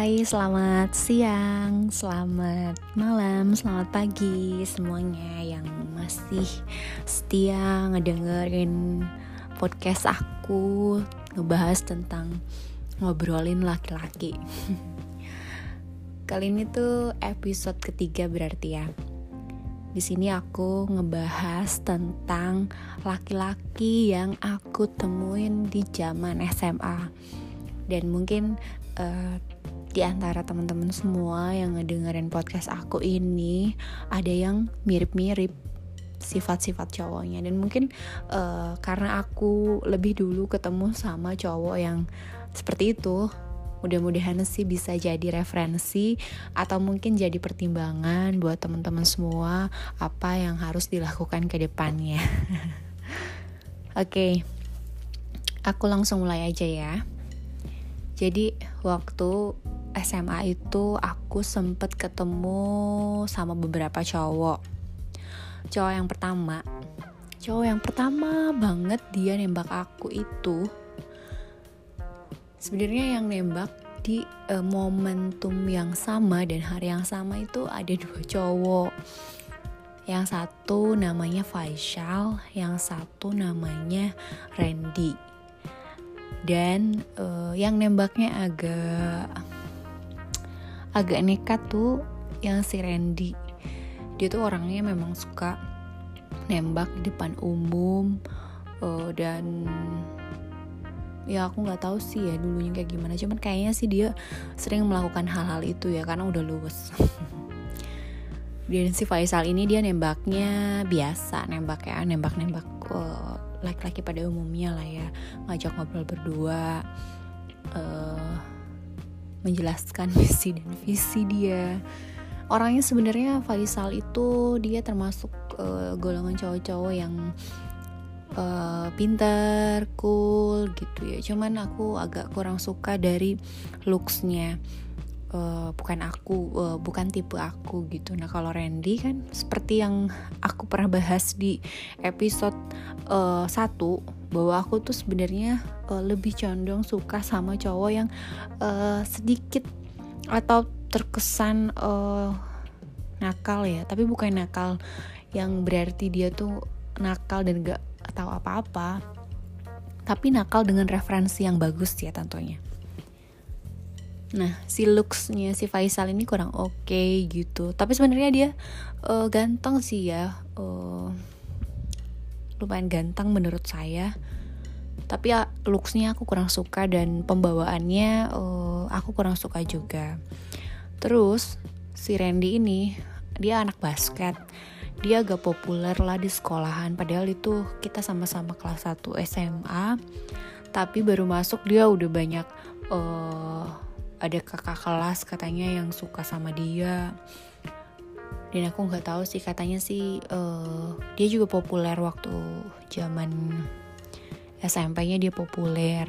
Hai, selamat siang, selamat malam, selamat pagi semuanya yang masih setia ngedengerin podcast aku ngebahas tentang ngobrolin laki-laki. Kali ini tuh episode ketiga berarti ya. Di sini aku ngebahas tentang laki-laki yang aku temuin di zaman SMA. Dan mungkin uh, di antara teman-teman semua yang ngedengerin podcast aku ini ada yang mirip-mirip sifat-sifat cowoknya dan mungkin uh, karena aku lebih dulu ketemu sama cowok yang seperti itu mudah-mudahan sih bisa jadi referensi atau mungkin jadi pertimbangan buat teman-teman semua apa yang harus dilakukan ke depannya. Oke, okay. aku langsung mulai aja ya. Jadi waktu SMA itu aku sempet ketemu sama beberapa cowok. Cowok yang pertama, cowok yang pertama banget dia nembak aku itu. Sebenarnya yang nembak di uh, momentum yang sama dan hari yang sama itu ada dua cowok. Yang satu namanya Faisal yang satu namanya Randy. Dan uh, yang nembaknya agak agak nekat tuh yang si Randy. Dia tuh orangnya memang suka nembak di depan umum uh, dan ya aku nggak tahu sih ya dulunya kayak gimana. Cuman kayaknya sih dia sering melakukan hal-hal itu ya karena udah lulus dan si Faisal ini dia nembaknya biasa nembak ya nembak nembak uh, laki-laki pada umumnya lah ya. Ngajak ngobrol berdua uh, menjelaskan misi dan visi dia orangnya sebenarnya Faisal itu dia termasuk uh, golongan cowok-cowok yang uh, pintar, cool gitu ya. Cuman aku agak kurang suka dari looksnya. Uh, bukan aku, uh, bukan tipe aku gitu. Nah kalau Randy kan seperti yang aku pernah bahas di episode uh, 1 bahwa aku tuh sebenarnya uh, lebih condong suka sama cowok yang uh, sedikit atau terkesan uh, nakal ya, tapi bukan nakal yang berarti dia tuh nakal dan gak tahu apa-apa. Tapi nakal dengan referensi yang bagus ya tentunya. Nah si looksnya si Faisal ini kurang oke okay, gitu. Tapi sebenarnya dia uh, ganteng sih ya. Uh, lumayan ganteng menurut saya. Tapi ya looksnya aku kurang suka dan pembawaannya uh, aku kurang suka juga. Terus si Randy ini dia anak basket. Dia agak populer lah di sekolahan. Padahal itu kita sama-sama kelas 1 SMA tapi baru masuk dia udah banyak uh, ada kakak kelas katanya yang suka sama dia dan aku nggak tahu sih katanya sih uh, dia juga populer waktu zaman SMP-nya dia populer.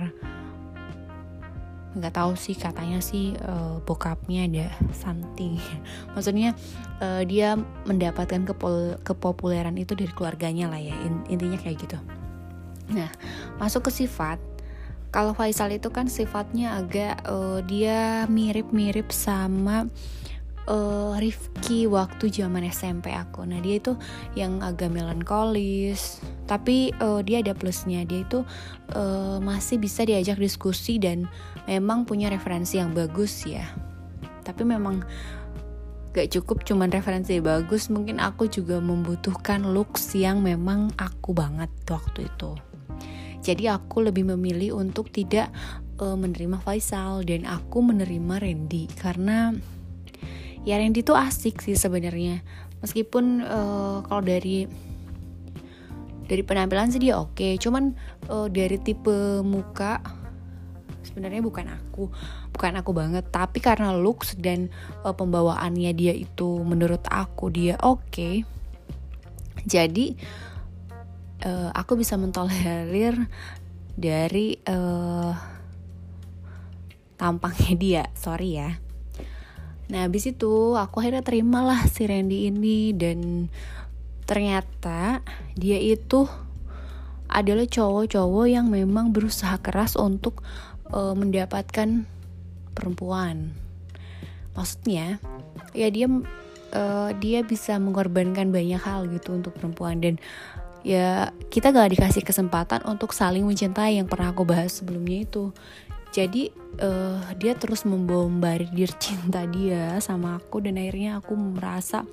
Nggak tahu sih katanya sih uh, bokapnya ada something. Maksudnya uh, dia mendapatkan kepol kepopuleran itu dari keluarganya lah ya intinya kayak gitu. Nah masuk ke sifat. Kalau Faisal itu kan sifatnya agak uh, dia mirip-mirip sama uh, Rifki waktu zaman SMP aku. Nah dia itu yang agak melankolis, tapi uh, dia ada plusnya. Dia itu uh, masih bisa diajak diskusi dan memang punya referensi yang bagus ya. Tapi memang gak cukup cuman referensi bagus. Mungkin aku juga membutuhkan looks yang memang aku banget waktu itu. Jadi aku lebih memilih untuk tidak menerima Faisal dan aku menerima Randy karena ya Randy tuh asik sih sebenarnya. Meskipun uh, kalau dari dari penampilan sih dia oke. Okay. cuman uh, dari tipe muka sebenarnya bukan aku bukan aku banget. Tapi karena looks dan uh, pembawaannya dia itu menurut aku dia oke okay, jadi uh, aku bisa mentolerir dari uh, tampangnya dia. Sorry ya Nah habis itu aku akhirnya terimalah si Randy ini dan ternyata dia itu adalah cowok-cowok yang memang berusaha keras untuk uh, mendapatkan perempuan. maksudnya ya dia uh, dia bisa mengorbankan banyak hal gitu untuk perempuan dan ya kita gak dikasih kesempatan untuk saling mencintai yang pernah aku bahas sebelumnya itu jadi uh, dia terus membombardir cinta dia sama aku dan akhirnya aku merasa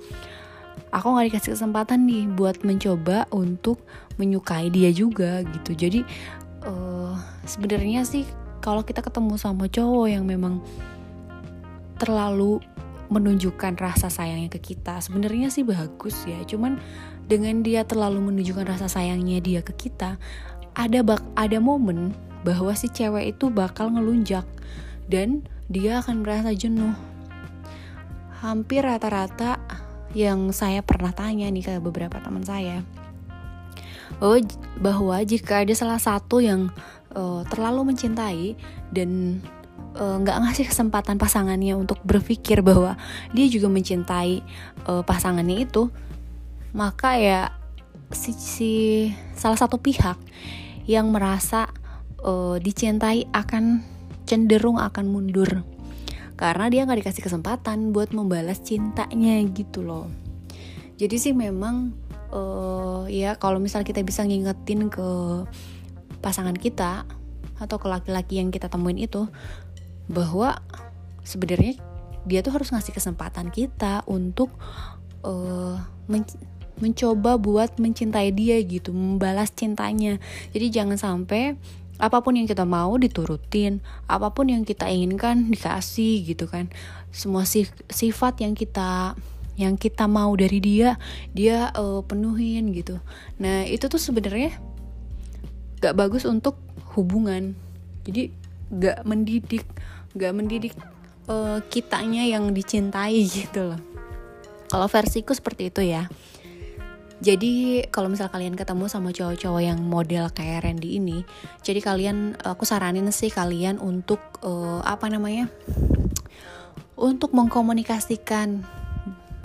aku gak dikasih kesempatan nih buat mencoba untuk menyukai dia juga gitu. Jadi uh, sebenarnya sih kalau kita ketemu sama cowok yang memang terlalu menunjukkan rasa sayangnya ke kita sebenarnya sih bagus ya. Cuman dengan dia terlalu menunjukkan rasa sayangnya dia ke kita ada bak ada momen bahwa si cewek itu bakal ngelunjak dan dia akan merasa jenuh. Hampir rata-rata yang saya pernah tanya nih ke beberapa teman saya bahwa bahwa jika ada salah satu yang uh, terlalu mencintai dan Eh, nggak uh, ngasih kesempatan pasangannya untuk berpikir bahwa dia juga mencintai uh, pasangannya itu maka ya si, si salah satu pihak yang merasa uh, dicintai akan cenderung akan mundur karena dia nggak dikasih kesempatan buat membalas cintanya gitu loh jadi sih memang uh, ya kalau misal kita bisa ngingetin ke pasangan kita atau ke laki-laki yang kita temuin itu bahwa sebenarnya dia tuh harus ngasih kesempatan kita untuk uh, men mencoba buat mencintai dia gitu, membalas cintanya. Jadi jangan sampai apa pun yang kita mau diturutin, apa pun yang kita inginkan dikasih gitu kan. Semua sif sifat yang kita yang kita mau dari dia, dia uh, penuhin gitu. Nah, itu tuh sebenarnya gak bagus untuk hubungan. Jadi gak mendidik gak mendidik uh, kitanya yang dicintai gitu loh kalau versiku seperti itu ya jadi kalau misal kalian ketemu sama cowok-cowok yang model kayak Randy ini jadi kalian aku saranin sih kalian untuk uh, apa namanya untuk mengkomunikasikan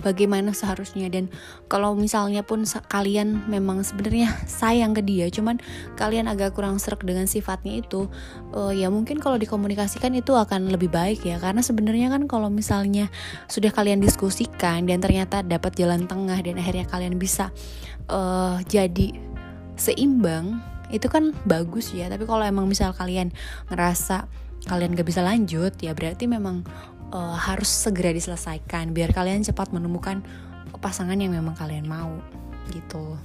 bagaimana seharusnya. Dan kalau misalnya pun kalian memang sebenarnya sayang ke dia cuman kalian agak kurang serak dengan sifatnya itu uh, ya mungkin kalau dikomunikasikan itu akan lebih baik ya. Karena sebenarnya kan kalau misalnya sudah kalian diskusikan dan ternyata dapat jalan tengah dan akhirnya kalian bisa uh, jadi seimbang itu kan bagus ya. Tapi kalau emang misal kalian ngerasa kalian gak bisa lanjut ya berarti memang uh, harus segera diselesaikan biar kalian cepat menemukan pasangan yang memang kalian mau gitu.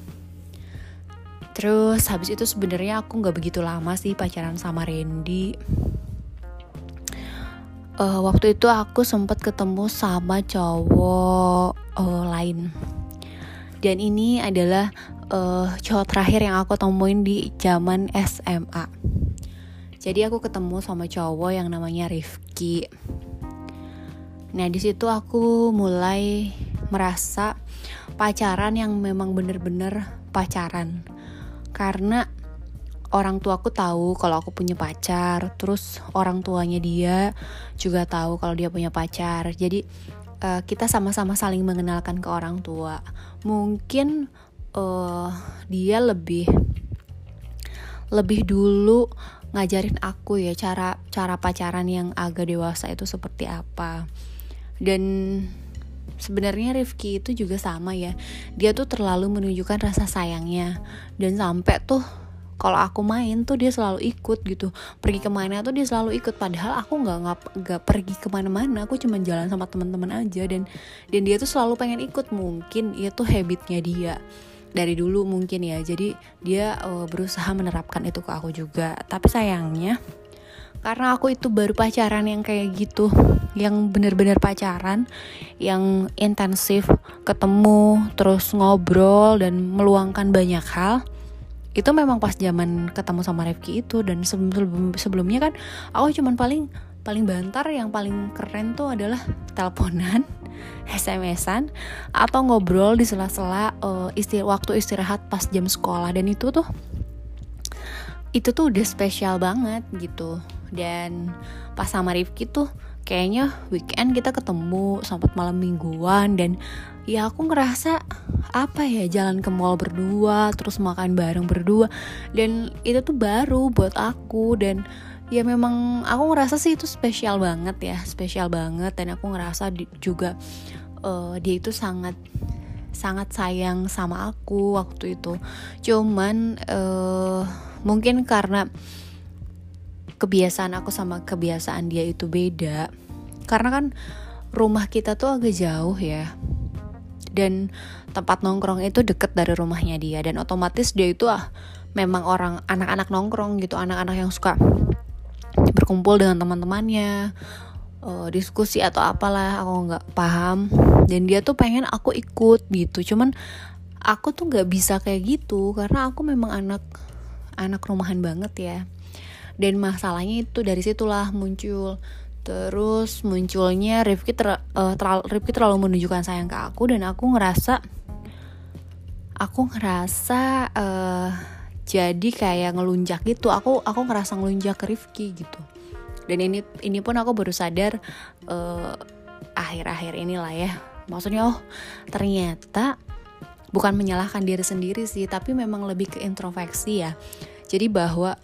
Terus habis itu sebenarnya aku nggak begitu lama sih pacaran sama Randy. Uh, waktu itu aku sempat ketemu sama cowok uh, lain. Dan ini adalah uh, cowok terakhir yang aku temuin di zaman SMA. Jadi aku ketemu sama cowok yang namanya Rifki. Nah di situ aku mulai merasa pacaran yang memang bener-bener pacaran karena orang tuaku tahu kalau aku punya pacar, terus orang tuanya dia juga tahu kalau dia punya pacar. Jadi uh, kita sama-sama saling mengenalkan ke orang tua. Mungkin uh, dia lebih lebih dulu ngajarin aku ya cara cara pacaran yang agak dewasa itu seperti apa dan sebenarnya Rifki itu juga sama ya. Dia tuh terlalu menunjukkan rasa sayangnya. Dan sampai tuh kalau aku main tuh dia selalu ikut gitu. Pergi ke mana tuh dia selalu ikut. Padahal aku nggak nggak pergi ke mana-mana. Aku cuma jalan sama teman-teman aja. Dan dan dia tuh selalu pengen ikut. Mungkin itu habitnya dia. Dari dulu mungkin ya. Jadi dia uh, berusaha menerapkan itu ke aku juga. Tapi sayangnya karena aku itu baru pacaran yang kayak gitu yang bener-bener pacaran yang intensif ketemu terus ngobrol dan meluangkan banyak hal. Itu memang pas zaman ketemu sama Rifki itu dan sebelum sebelumnya kan aku cuman paling paling bantar yang paling keren tuh adalah teleponan SMS-an atau ngobrol di sela-sela uh, istir waktu istirahat pas jam sekolah. Dan itu tuh itu tuh udah spesial banget gitu dan pas sama Rifki tuh kayaknya weekend kita ketemu sempat malam mingguan. Dan ya aku ngerasa apa ya jalan ke mall berdua terus makan bareng berdua. Dan itu tuh baru buat aku. Dan ya memang aku ngerasa sih itu spesial banget ya spesial banget. Dan aku ngerasa juga uh, dia itu sangat sangat sayang sama aku waktu itu. Cuman uh, mungkin karena kebiasaan aku sama kebiasaan dia itu beda. Karena kan rumah kita tuh agak jauh ya. Dan tempat nongkrong itu deket dari rumahnya dia. Dan otomatis dia itu ah memang orang anak-anak nongkrong gitu. Anak-anak yang suka berkumpul dengan teman-temannya uh, diskusi atau apalah aku nggak paham. Dan dia tuh pengen aku ikut gitu. Cuman aku tuh nggak bisa kayak gitu. Karena aku memang anak anak rumahan banget ya dan masalahnya itu dari situlah muncul. Terus munculnya Rifki ter, uh, terlalu, Rifki terlalu menunjukkan sayang ke aku dan aku ngerasa aku ngerasa uh, jadi kayak ngelunjak gitu. Aku aku ngerasa ngelunjak ke Rifki gitu. Dan ini ini pun aku baru sadar uh, akhir-akhir inilah ya. Maksudnya oh ternyata bukan menyalahkan diri sendiri sih tapi memang lebih ke introspeksi ya. Jadi bahwa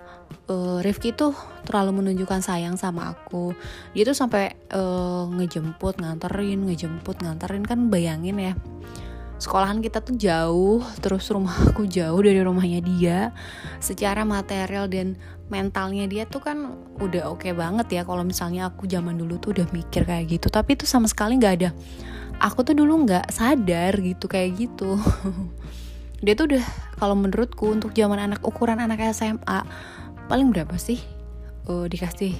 uh, Rifki tuh terlalu menunjukkan sayang sama aku. Dia tuh sampai uh, ngejemput nganterin ngejemput nganterin. Kan bayangin ya sekolahan kita tuh jauh terus rumahku jauh dari rumahnya dia. Secara material dan mentalnya dia tuh kan udah oke okay banget ya. Kalau misalnya aku zaman dulu tuh udah mikir kayak gitu. Tapi itu sama sekali nggak ada. Aku tuh dulu nggak sadar gitu kayak gitu. Dia tuh udah kalau menurutku untuk zaman anak ukuran anak SMA paling berapa sih uh, dikasih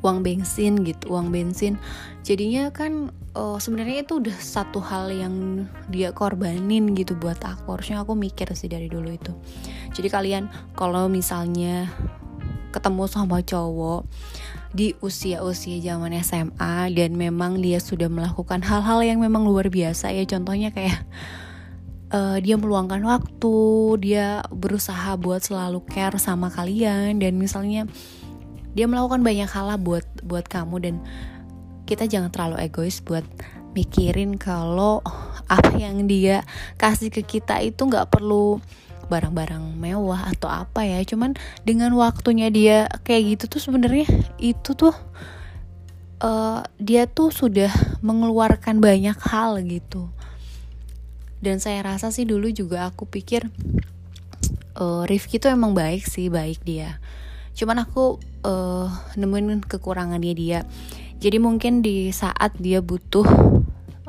uang bensin gitu uang bensin? Jadinya kan uh, sebenarnya itu udah satu hal yang dia korbanin gitu buat aku. Harusnya aku mikir sih dari dulu itu. Jadi kalian kalau misalnya ketemu sama cowok di usia-usia zaman SMA dan memang dia sudah melakukan hal-hal yang memang luar biasa ya contohnya kayak uh, dia meluangkan waktu, dia berusaha buat selalu care sama kalian dan misalnya dia melakukan banyak hal buat buat kamu dan kita jangan terlalu egois buat mikirin kalau apa yang dia kasih ke kita itu nggak perlu barang-barang mewah atau apa ya. Cuman dengan waktunya dia kayak gitu tuh sebenarnya itu tuh uh, dia tuh sudah mengeluarkan banyak hal gitu dan saya rasa sih dulu juga aku pikir uh, Rifki tuh emang baik sih baik dia. Cuman aku uh, nemuin kekurangannya dia jadi mungkin di saat dia butuh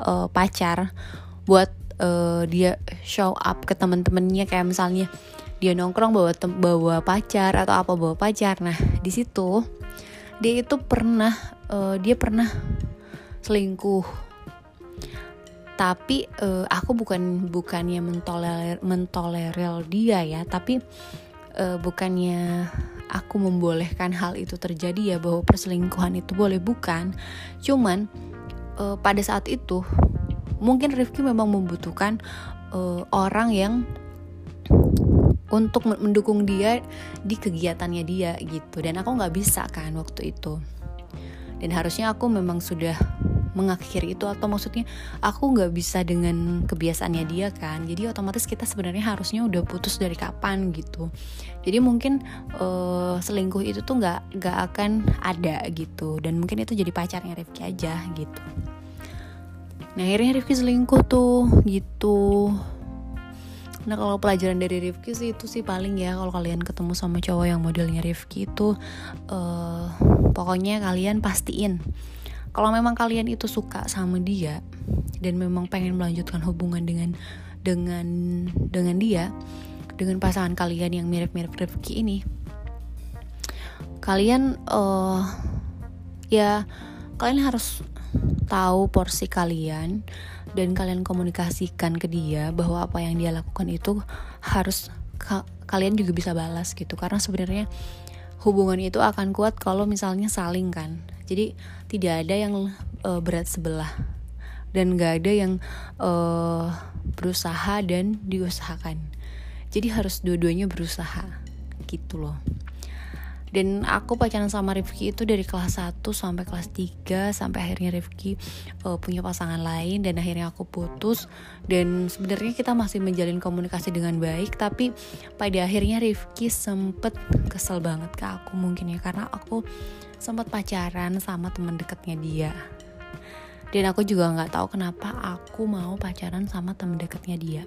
uh, pacar buat uh, dia show up ke temen-temennya kayak misalnya dia nongkrong bawa bawa pacar atau apa bawa pacar. Nah di situ dia itu pernah uh, dia pernah selingkuh tapi uh, aku bukan bukannya mentolerir mentolerir dia ya. Tapi uh, bukannya aku membolehkan hal itu terjadi ya bahwa perselingkuhan itu boleh bukan. Cuman uh, pada saat itu mungkin Rifki memang membutuhkan uh, orang yang untuk mendukung dia di kegiatannya dia gitu. Dan aku nggak bisa kan waktu itu. Dan harusnya aku memang sudah mengakhiri itu atau maksudnya aku nggak bisa dengan kebiasaannya dia kan. Jadi otomatis kita sebenarnya harusnya udah putus dari kapan gitu. Jadi mungkin uh, selingkuh itu tuh nggak nggak akan ada gitu. Dan mungkin itu jadi pacarnya Rifki aja gitu. Nah akhirnya Rifki selingkuh tuh gitu. Nah kalau pelajaran dari Rifki sih itu sih paling ya kalau kalian ketemu sama cowok yang modelnya Rifki itu uh, pokoknya kalian pastiin kalau memang kalian itu suka sama dia dan memang pengen melanjutkan hubungan dengan dengan dengan dia dengan pasangan kalian yang mirip-mirip Rifki ini kalian uh, ya kalian harus tahu porsi kalian dan kalian komunikasikan ke dia bahwa apa yang dia lakukan itu harus ka kalian juga bisa balas gitu. Karena sebenarnya hubungan itu akan kuat kalau misalnya saling kan jadi tidak ada yang uh, berat sebelah. Dan gak ada yang uh, berusaha dan diusahakan. Jadi harus dua-duanya berusaha. Gitu loh. Dan aku pacaran sama Rifki itu dari kelas 1 sampai kelas 3 sampai akhirnya Rifki uh, punya pasangan lain dan akhirnya aku putus. Dan sebenarnya kita masih menjalin komunikasi dengan baik tapi pada akhirnya Rifki sempet kesel banget ke aku mungkin ya. Karena aku sempat pacaran sama teman dekatnya dia. Dan aku juga nggak tahu kenapa aku mau pacaran sama teman dekatnya dia.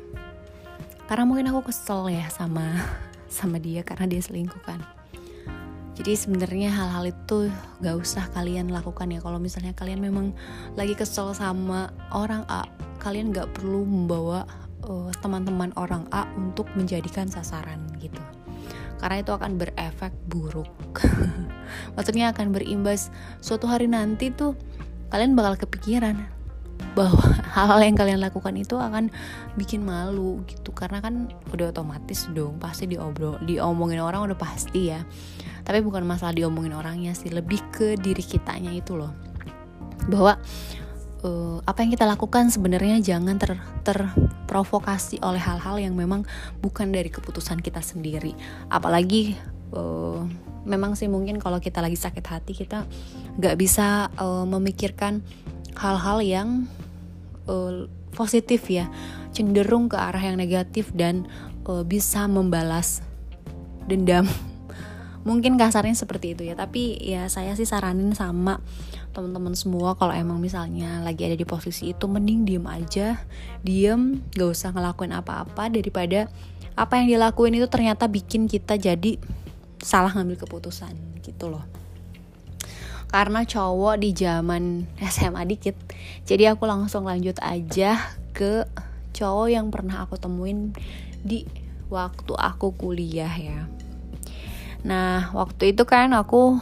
Karena mungkin aku kesel ya sama sama dia karena dia selingkuh kan jadi sebenarnya hal-hal itu gak usah kalian lakukan ya. Kalau misalnya kalian memang lagi kesel sama orang A kalian gak perlu membawa teman eh, teman-teman orang A untuk menjadikan sasaran gitu karena itu akan berefek buruk. Maksudnya akan berimbas suatu hari nanti tuh kalian bakal kepikiran bahwa hal-hal yang kalian lakukan itu akan bikin malu gitu. Karena kan udah otomatis dong pasti diobrol diomongin orang udah pasti ya. Tapi bukan masalah diomongin orangnya sih lebih ke diri kitanya itu loh. Bahwa uh, apa yang kita lakukan sebenarnya jangan ter terprovokasi oleh hal-hal yang memang bukan dari keputusan kita sendiri. Apalagi uh, memang sih mungkin kalau kita lagi sakit hati kita nggak bisa uh, memikirkan hal-hal yang uh, positif ya. Cenderung ke arah yang negatif dan uh, bisa membalas dendam. Mungkin kasarnya seperti itu ya. Tapi ya saya sih saranin sama teman-teman semua kalau emang misalnya lagi ada di posisi itu mending diem aja. Diem gak usah ngelakuin apa-apa daripada apa yang dilakuin itu ternyata bikin kita jadi salah ngambil keputusan gitu loh. Karena cowok di zaman SMA dikit jadi aku langsung lanjut aja ke cowok yang pernah aku temuin di waktu aku kuliah ya. Nah waktu itu kan aku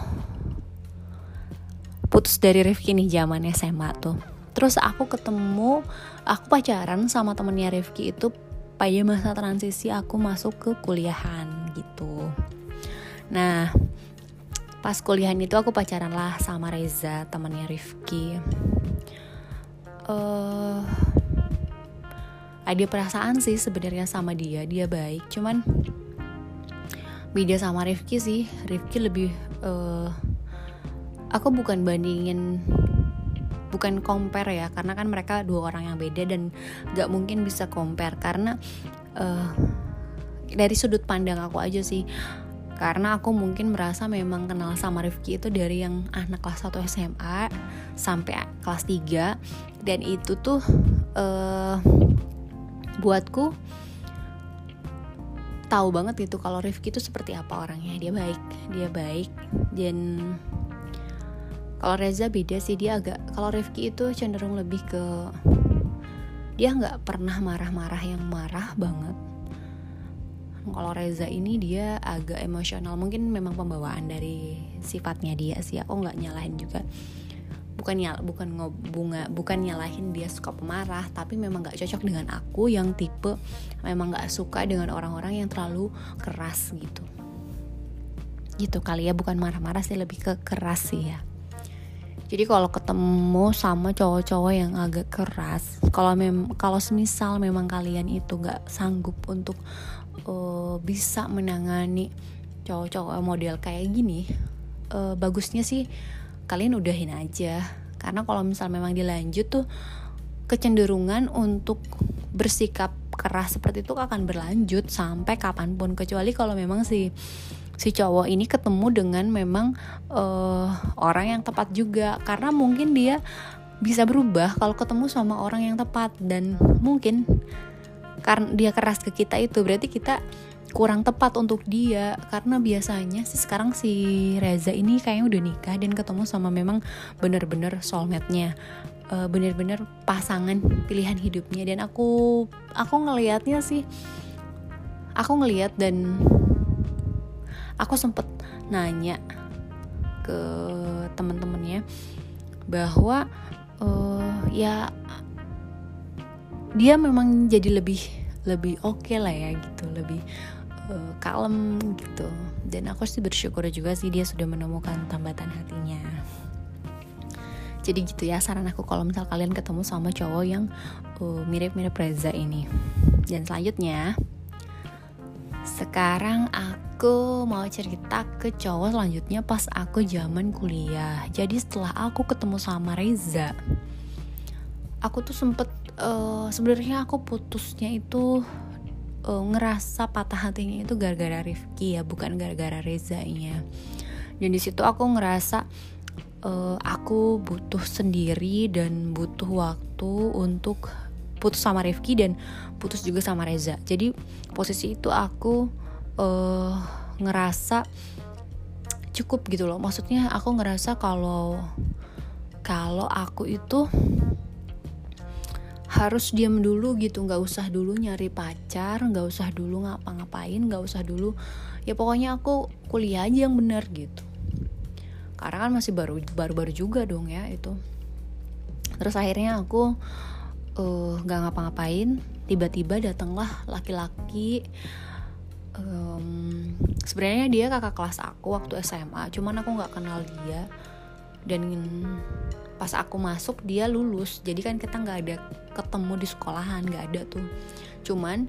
putus dari Rifki nih zaman SMA tuh. Terus aku ketemu, aku pacaran sama temennya Rifki itu pada masa transisi aku masuk ke kuliahan gitu. Nah pas kuliahan itu aku pacaran lah sama Reza temennya Rifki. Uh, ada perasaan sih sebenarnya sama dia, dia baik, cuman beda sama Rifki sih Rifki lebih uh, aku bukan bandingin bukan compare ya karena kan mereka dua orang yang beda dan gak mungkin bisa compare. Karena uh, dari sudut pandang aku aja sih karena aku mungkin merasa memang kenal sama Rifki itu dari yang anak kelas 1 SMA sampai kelas 3 dan itu tuh uh, buatku tahu banget gitu kalau Rifki itu seperti apa orangnya. Dia baik dia baik dan kalau Reza beda sih dia agak kalau Rifki itu cenderung lebih ke dia nggak pernah marah-marah yang marah banget. Kalau Reza ini dia agak emosional. Mungkin memang pembawaan dari sifatnya dia sih. Aku nggak nyalahin juga. Bukan nyal bukan ngobunga bukan nyalahin dia suka pemarah tapi memang nggak cocok dengan aku yang tipe memang nggak suka dengan orang-orang yang terlalu keras gitu. Gitu kali ya. Bukan marah-marah sih lebih ke keras sih ya jadi kalau ketemu sama cowok-cowok yang agak keras kalau mem kalau semisal memang kalian itu nggak sanggup untuk uh, bisa menangani cowok-cowok model kayak gini uh, bagusnya sih kalian udahin aja. Karena kalau misal memang dilanjut tuh kecenderungan untuk bersikap keras seperti itu akan berlanjut sampai kapan pun. Kecuali kalau memang si si cowok ini ketemu dengan memang uh, orang yang tepat juga. Karena mungkin dia bisa berubah kalau ketemu sama orang yang tepat. Dan mungkin karena dia keras ke kita itu. Berarti kita kurang tepat untuk dia. Karena biasanya sih sekarang si Reza ini kayaknya udah nikah dan ketemu sama memang bener-bener soulmate-nya. Uh, bener-bener pasangan pilihan hidupnya. Dan aku aku ngelihatnya sih aku ngelihat dan aku sempet nanya ke temen-temennya bahwa uh, ya dia memang jadi lebih lebih oke okay lah ya gitu lebih uh, kalem gitu. Dan aku sih bersyukur juga sih dia sudah menemukan tambatan hatinya. Jadi gitu ya saran aku kalau misal kalian ketemu sama cowok yang mirip mirip-mirip Reza ini. Dan selanjutnya sekarang aku mau cerita ke cowok selanjutnya pas aku zaman kuliah. Jadi setelah aku ketemu sama Reza, aku tuh sempet uh, sebenarnya aku putusnya itu uh, ngerasa patah hatinya itu gara-gara Rifki ya, bukan gara-gara Reza-nya. Dan di situ aku ngerasa uh, aku butuh sendiri dan butuh waktu untuk putus sama Rifki dan putus juga sama Reza. Jadi posisi itu aku uh, ngerasa cukup gitu loh. Maksudnya aku ngerasa kalau kalau aku itu harus diam dulu gitu. Nggak usah dulu nyari pacar nggak usah dulu ngapa-ngapain nggak usah dulu. Ya pokoknya aku kuliah aja yang bener gitu. Karena kan masih baru baru baru juga dong ya itu. Terus akhirnya aku uh, gak ngapa-ngapain. Tiba-tiba datanglah laki-laki um, sebenarnya dia kakak kelas aku waktu SMA cuman aku nggak kenal dia. Dan pas aku masuk dia lulus. Jadi kan kita nggak ada ketemu di sekolahan nggak ada tuh. Cuman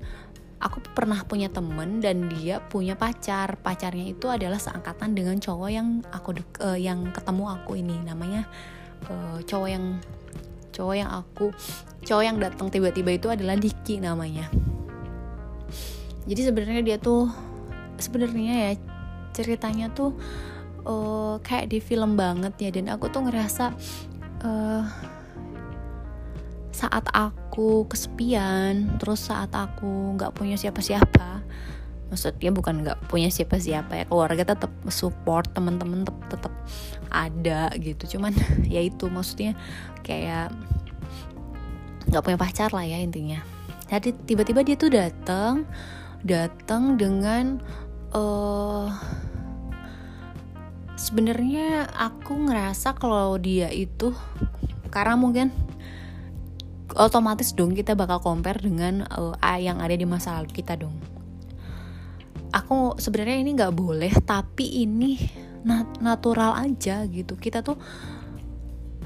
aku pernah punya temen dan dia punya pacar. Pacarnya itu adalah seangkatan dengan cowok yang aku uh, yang ketemu aku ini. Namanya uh, cowok yang cowok yang aku cowok yang datang tiba-tiba itu adalah Diki namanya. Jadi sebenarnya dia tuh sebenarnya ya ceritanya tuh uh, kayak di film banget ya. Dan aku tuh ngerasa uh, saat aku kesepian terus saat aku nggak punya siapa-siapa maksudnya bukan nggak punya siapa-siapa ya. Keluarga tetap support teman-teman tetap ada gitu. Cuman ya itu maksudnya kayak nggak punya pacar lah ya intinya. Jadi tiba-tiba dia tuh datang datang dengan uh, sebenarnya aku ngerasa kalau dia itu karena mungkin otomatis dong kita bakal compare dengan uh, yang ada di masa lalu kita dong aku sebenarnya ini nggak boleh tapi ini nat natural aja gitu. Kita tuh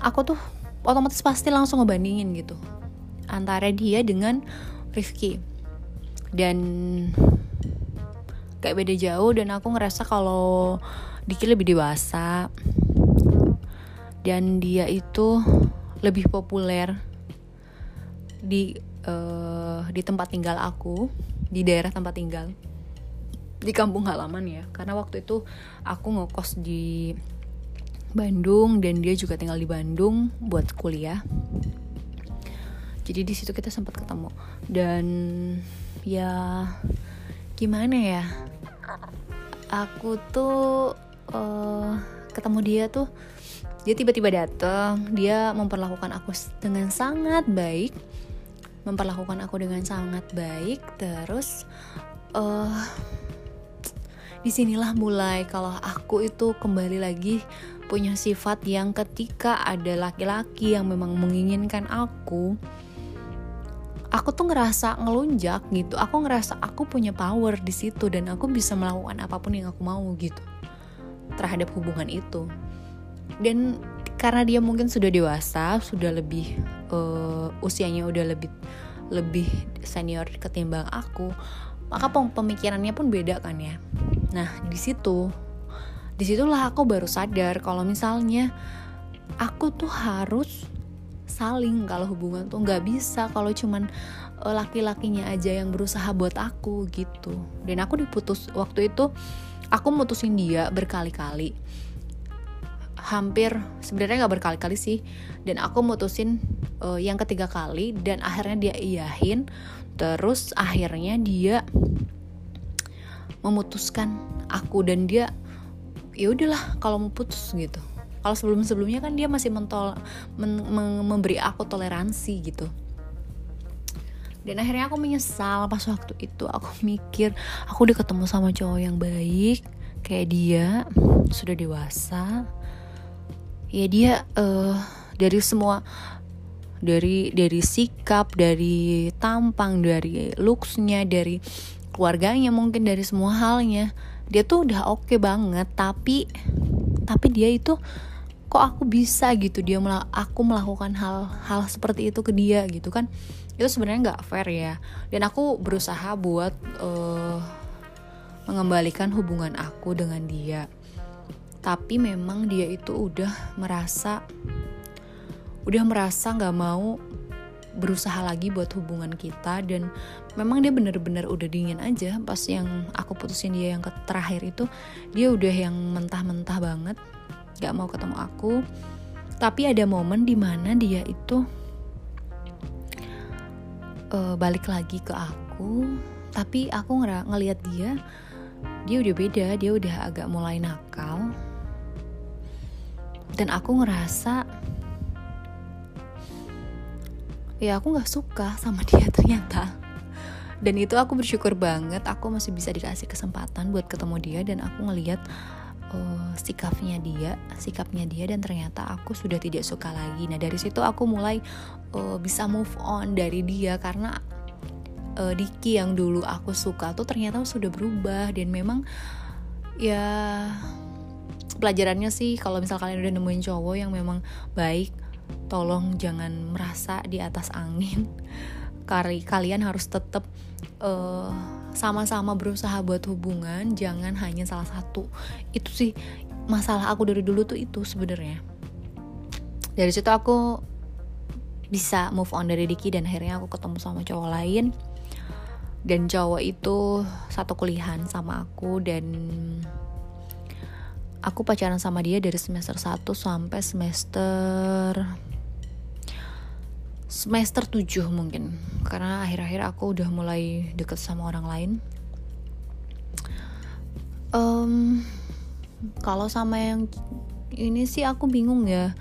aku tuh otomatis pasti langsung ngebandingin gitu antara dia dengan Rifki. Dan kayak beda jauh dan aku ngerasa kalau Diki lebih dewasa dan dia itu lebih populer di uh, di tempat tinggal aku di daerah tempat tinggal di kampung halaman ya. Karena waktu itu aku ngekos di Bandung dan dia juga tinggal di Bandung buat kuliah. Jadi di situ kita sempat ketemu. Dan ya gimana ya? Aku tuh uh, ketemu dia tuh dia tiba-tiba datang dia memperlakukan aku dengan sangat baik. Memperlakukan aku dengan sangat baik. Terus uh, di sinilah mulai kalau aku itu kembali lagi punya sifat yang ketika ada laki-laki yang memang menginginkan aku aku tuh ngerasa ngelunjak gitu. Aku ngerasa aku punya power di situ dan aku bisa melakukan apa pun yang aku mau gitu terhadap hubungan itu. Dan karena dia mungkin sudah dewasa sudah lebih uh, usianya udah lebih lebih senior ketimbang aku maka pemikirannya pun beda kan ya. Nah di situ di situlah aku baru sadar kalau misalnya aku tuh harus saling kalau hubungan tuh nggak bisa kalau cuman uh, laki-lakinya aja yang berusaha buat aku gitu. Dan aku diputus waktu itu aku mutusin dia berkali-kali. Hampir sebenarnya nggak berkali-kali sih. Dan aku mutusin uh, yang ketiga kali dan akhirnya dia iyahin terus akhirnya dia memutuskan aku dan dia ya udahlah kalau mau putus gitu. Kalau sebelum sebelumnya kan dia masih mentol men, men, memberi aku toleransi gitu. Dan akhirnya aku menyesal pas waktu itu. Aku mikir aku udah ketemu sama cowok yang baik kayak dia sudah dewasa. Ya dia uh, dari semua dari dari sikap dari tampang dari looksnya dari keluarganya mungkin dari semua halnya. Dia tuh udah oke okay banget tapi tapi dia itu kok aku bisa gitu? Dia mel aku melakukan hal-hal seperti itu ke dia gitu kan. Itu sebenarnya nggak fair ya. Dan aku berusaha buat uh, mengembalikan hubungan aku dengan dia. Tapi memang dia itu udah merasa udah merasa nggak mau berusaha lagi buat hubungan kita dan memang dia bener-bener udah dingin aja. Pas yang aku putusin dia yang terakhir itu dia udah yang mentah-mentah banget gak mau ketemu aku. Tapi ada momen di mana dia itu uh, balik lagi ke aku. Tapi aku ng ngelihat dia dia udah beda dia udah agak mulai nakal. Dan aku ngerasa ya aku nggak suka sama dia ternyata. Dan itu aku bersyukur banget aku masih bisa dikasih kesempatan buat ketemu dia dan aku ngeliat uh, sikapnya dia sikapnya dia dan ternyata aku sudah tidak suka lagi. Nah dari situ aku mulai uh, bisa move on dari dia karena uh, Diki yang dulu aku suka tuh ternyata sudah berubah dan memang ya pelajarannya sih kalau misal kalian udah nemuin cowok yang memang baik tolong jangan merasa di atas angin. Kali kalian harus tetap uh, sama-sama berusaha buat hubungan jangan hanya salah satu. Itu sih masalah aku dari dulu tuh itu sebenarnya. Dari situ aku bisa move on dari Diki dan akhirnya aku ketemu sama cowok lain. Dan cowok itu satu kuliahan sama aku dan aku pacaran sama dia dari semester 1 sampai semester semester 7 mungkin. Karena akhir-akhir aku udah mulai deket sama orang lain. Um, kalau sama yang ini sih aku bingung ya.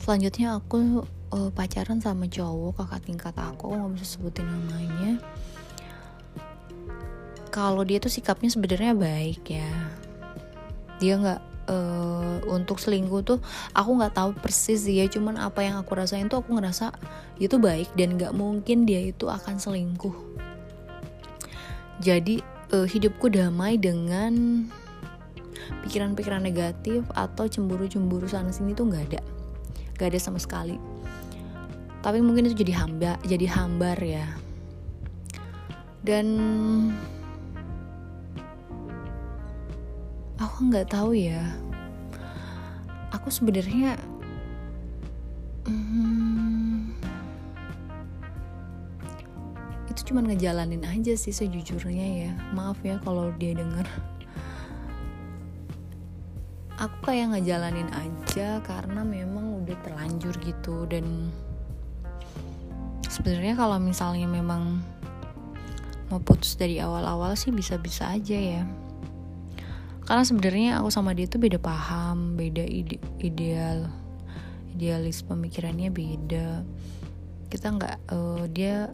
Selanjutnya aku uh, pacaran sama cowok kakak tingkat aku nggak bisa sebutin namanya. Kalau dia tuh sikapnya sebenarnya baik ya. Dia nggak uh, untuk selingkuh tuh aku nggak tahu persis ya. Cuman apa yang aku rasain tuh aku ngerasa itu baik dan nggak mungkin dia itu akan selingkuh. Jadi uh, hidupku damai dengan pikiran-pikiran negatif atau cemburu-cemburu sana sini tuh nggak ada. Nggak ada sama sekali. Tapi mungkin itu jadi hamba jadi hambar ya. Dan aku nggak tahu ya. Aku sebenarnya hmm, itu cuma ngejalanin aja sih sejujurnya ya. Maaf ya kalau dia denger. Aku kayak ngejalanin aja karena memang udah terlanjur gitu dan sebenarnya kalau misalnya memang mau putus dari awal-awal sih bisa-bisa aja ya karena sebenarnya aku sama dia tuh beda paham beda ide ideal idealis pemikirannya beda. Kita nggak uh, dia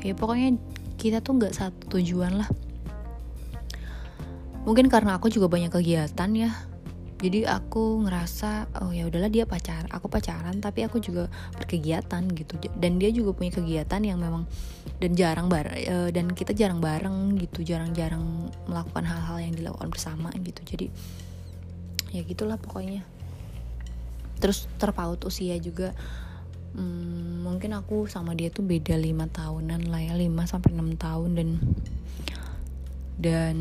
ya pokoknya kita tuh nggak satu tujuan lah. Mungkin karena aku juga banyak kegiatan ya jadi aku ngerasa oh ya udahlah dia pacar aku pacaran tapi aku juga berkegiatan gitu. Dan dia juga punya kegiatan yang memang dan jarang bar uh, dan kita jarang bareng gitu jarang-jarang melakukan hal-hal yang dilakukan bersama gitu. Jadi ya gitulah pokoknya. Terus terpaut usia juga hmm, mungkin aku sama dia tuh beda lima tahunan lah ya lima sampai enam tahun dan dan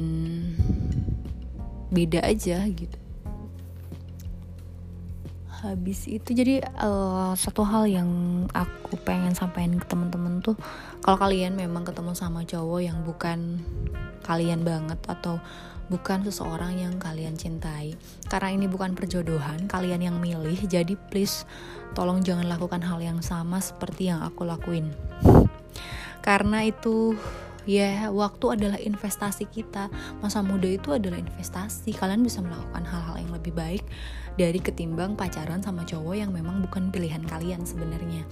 beda aja gitu habis itu jadi uh, satu hal yang aku pengen sampaikan ke temen-temen tuh kalau kalian memang ketemu sama cowok yang bukan kalian banget atau bukan seseorang yang kalian cintai karena ini bukan perjodohan kalian yang milih jadi please tolong jangan lakukan hal yang sama seperti yang aku lakuin. Karena itu ya waktu adalah investasi kita. Masa muda itu adalah investasi. Kalian bisa melakukan hal-hal yang lebih baik dari ketimbang pacaran sama cowok yang memang bukan pilihan kalian sebenarnya.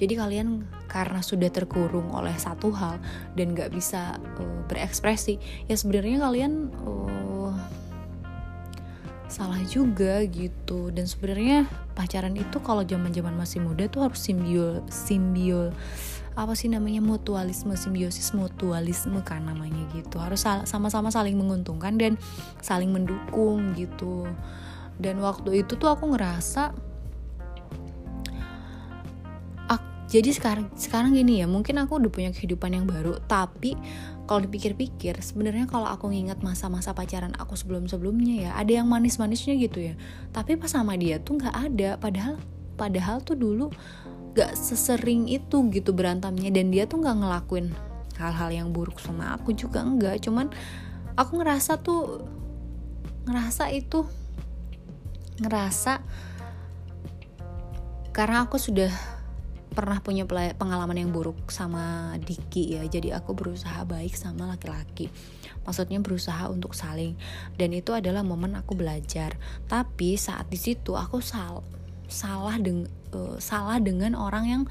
Jadi kalian karena sudah terkurung oleh satu hal dan gak bisa uh, berekspresi, ya sebenarnya kalian uh, salah juga gitu. Dan sebenarnya pacaran itu kalau zaman-zaman masih muda tuh harus simbio simbio apa sih namanya mutualisme simbiosis mutualisme kan namanya gitu harus sama-sama saling menguntungkan dan saling mendukung gitu dan waktu itu tuh aku ngerasa jadi sekarang sekarang gini ya mungkin aku udah punya kehidupan yang baru tapi kalau dipikir-pikir sebenarnya kalau aku nginget masa-masa pacaran aku sebelum-sebelumnya ya ada yang manis-manisnya gitu ya. Tapi pas sama dia tuh nggak ada padahal padahal tuh dulu gak sesering itu gitu berantamnya dan dia tuh nggak ngelakuin hal-hal yang buruk sama aku juga enggak cuman aku ngerasa tuh ngerasa itu ngerasa karena aku sudah pernah punya pengalaman yang buruk sama Diki ya. Jadi aku berusaha baik sama laki-laki. Maksudnya berusaha untuk saling. Dan itu adalah momen aku belajar. Tapi saat di situ aku sal salah deng uh, salah dengan orang yang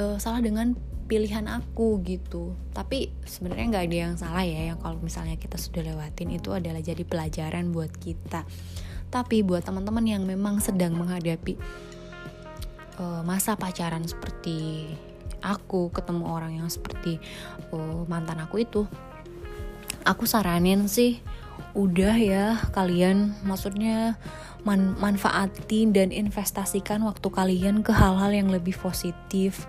uh, salah dengan pilihan aku gitu. Tapi sebenarnya nggak ada yang salah ya. Yang kalau misalnya kita sudah lewatin itu adalah jadi pelajaran buat kita tapi buat teman-teman yang memang sedang menghadapi uh, masa pacaran seperti aku ketemu orang yang seperti uh, mantan aku itu aku saranin sih udah ya kalian maksudnya man manfaatin dan investasikan waktu kalian ke hal-hal yang lebih positif.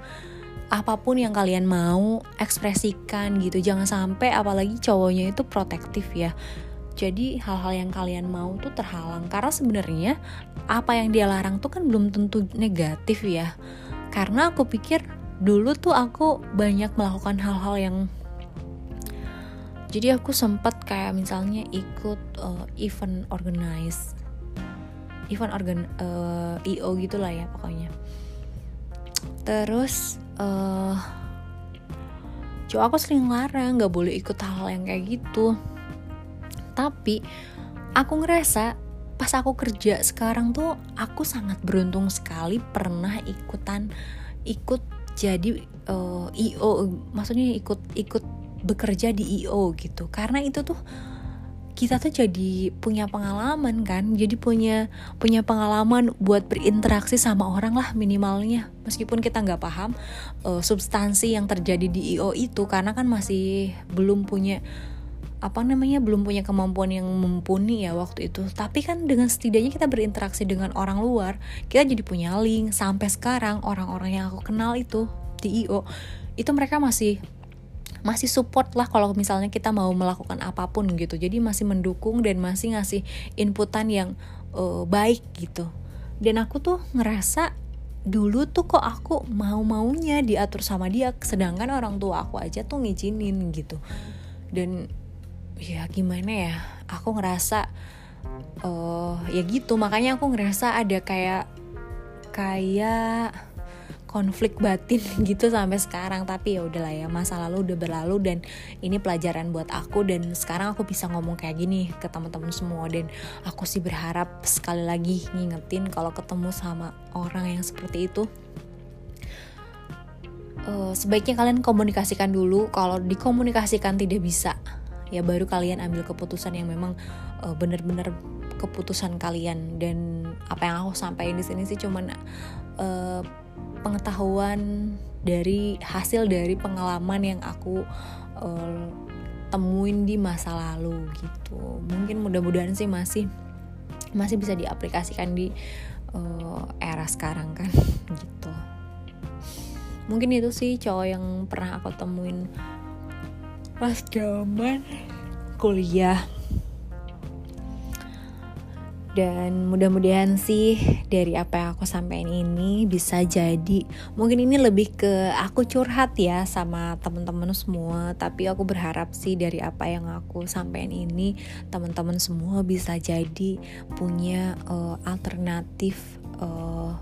Apa pun yang kalian mau ekspresikan gitu. Jangan sampai apalagi cowoknya itu protektif ya jadi hal-hal yang kalian mau tuh terhalang. Karena sebenarnya apa yang dia larang tuh kan belum tentu negatif ya. Karena aku pikir dulu tuh aku banyak melakukan hal-hal yang jadi aku sempat kayak misalnya ikut uh, event organize event organ uh, eh, io gitulah ya pokoknya. Terus uh, cowok aku sering larang nggak boleh ikut hal, hal yang kayak gitu tapi aku ngerasa pas aku kerja sekarang tuh aku sangat beruntung sekali pernah ikutan ikut jadi uh, eh, IO maksudnya ikut ikut bekerja di IO gitu. Karena itu tuh kita tuh jadi punya pengalaman kan jadi punya punya pengalaman buat berinteraksi sama orang lah minimalnya. Meskipun kita nggak paham uh, substansi yang terjadi di IO itu karena kan masih belum punya apa namanya belum punya kemampuan yang mumpuni ya waktu itu. Tapi kan dengan setidaknya kita berinteraksi dengan orang luar kita jadi punya link. Sampai sekarang orang-orang yang aku kenal itu di IO itu mereka masih masih support lah kalau misalnya kita mau melakukan apa pun gitu. Jadi masih mendukung dan masih ngasih inputan yang uh, baik gitu. Dan aku tuh ngerasa dulu tuh kok aku mau maunya diatur sama dia sedangkan orang tua aku aja tuh ngizinin gitu. Dan ya gimana ya? Aku ngerasa uh, ya gitu. Makanya aku ngerasa ada kayak kayak konflik batin gitu sampai sekarang. Tapi ya udahlah ya masa lalu udah berlalu dan ini pelajaran buat aku. Dan sekarang aku bisa ngomong kayak gini ke teman-teman semua. Dan aku sih berharap sekali lagi ngingetin kalau ketemu sama orang yang seperti itu. Uh, sebaiknya kalian komunikasikan dulu. Kalau dikomunikasikan tidak bisa ya baru kalian ambil keputusan yang memang uh, benar-benar keputusan kalian. Dan apa yang aku sampaikan di sini sih cuman uh, pengetahuan dari hasil dari pengalaman yang aku uh, temuin di masa lalu gitu. Mungkin mudah-mudahan sih masih masih bisa diaplikasikan di uh, era sekarang kan gitu. Mungkin itu sih cowok yang pernah aku temuin pas zaman kuliah. Dan mudah-mudahan sih dari apa yang aku sampaikan ini bisa jadi mungkin ini lebih ke aku curhat ya sama teman-teman semua. Tapi aku berharap sih dari apa yang aku sampaikan ini teman-teman semua bisa jadi punya uh, alternatif uh,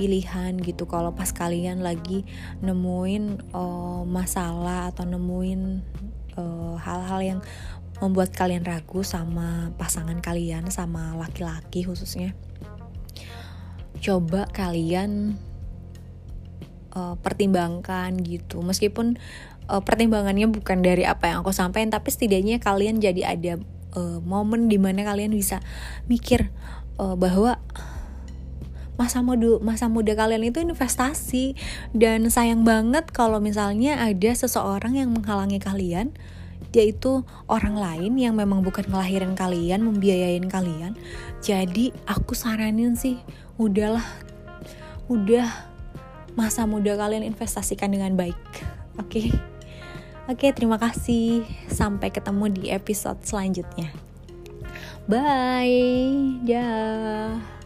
pilihan gitu. Kalau pas kalian lagi nemuin uh, masalah atau nemuin hal-hal uh, yang membuat kalian ragu sama pasangan kalian sama laki-laki khususnya coba kalian uh, pertimbangkan gitu. Meskipun uh, pertimbangannya bukan dari apa yang aku sampaikan tapi setidaknya kalian jadi ada uh, momen di mana kalian bisa mikir uh, bahwa masa muda masa muda kalian itu investasi dan sayang banget kalau misalnya ada seseorang yang menghalangi kalian yaitu orang lain yang memang bukan ngelahirin kalian, membiayain kalian. Jadi aku saranin sih, udahlah, udah masa muda kalian investasikan dengan baik oke okay? oke okay, terima kasih sampai ketemu di episode selanjutnya bye dah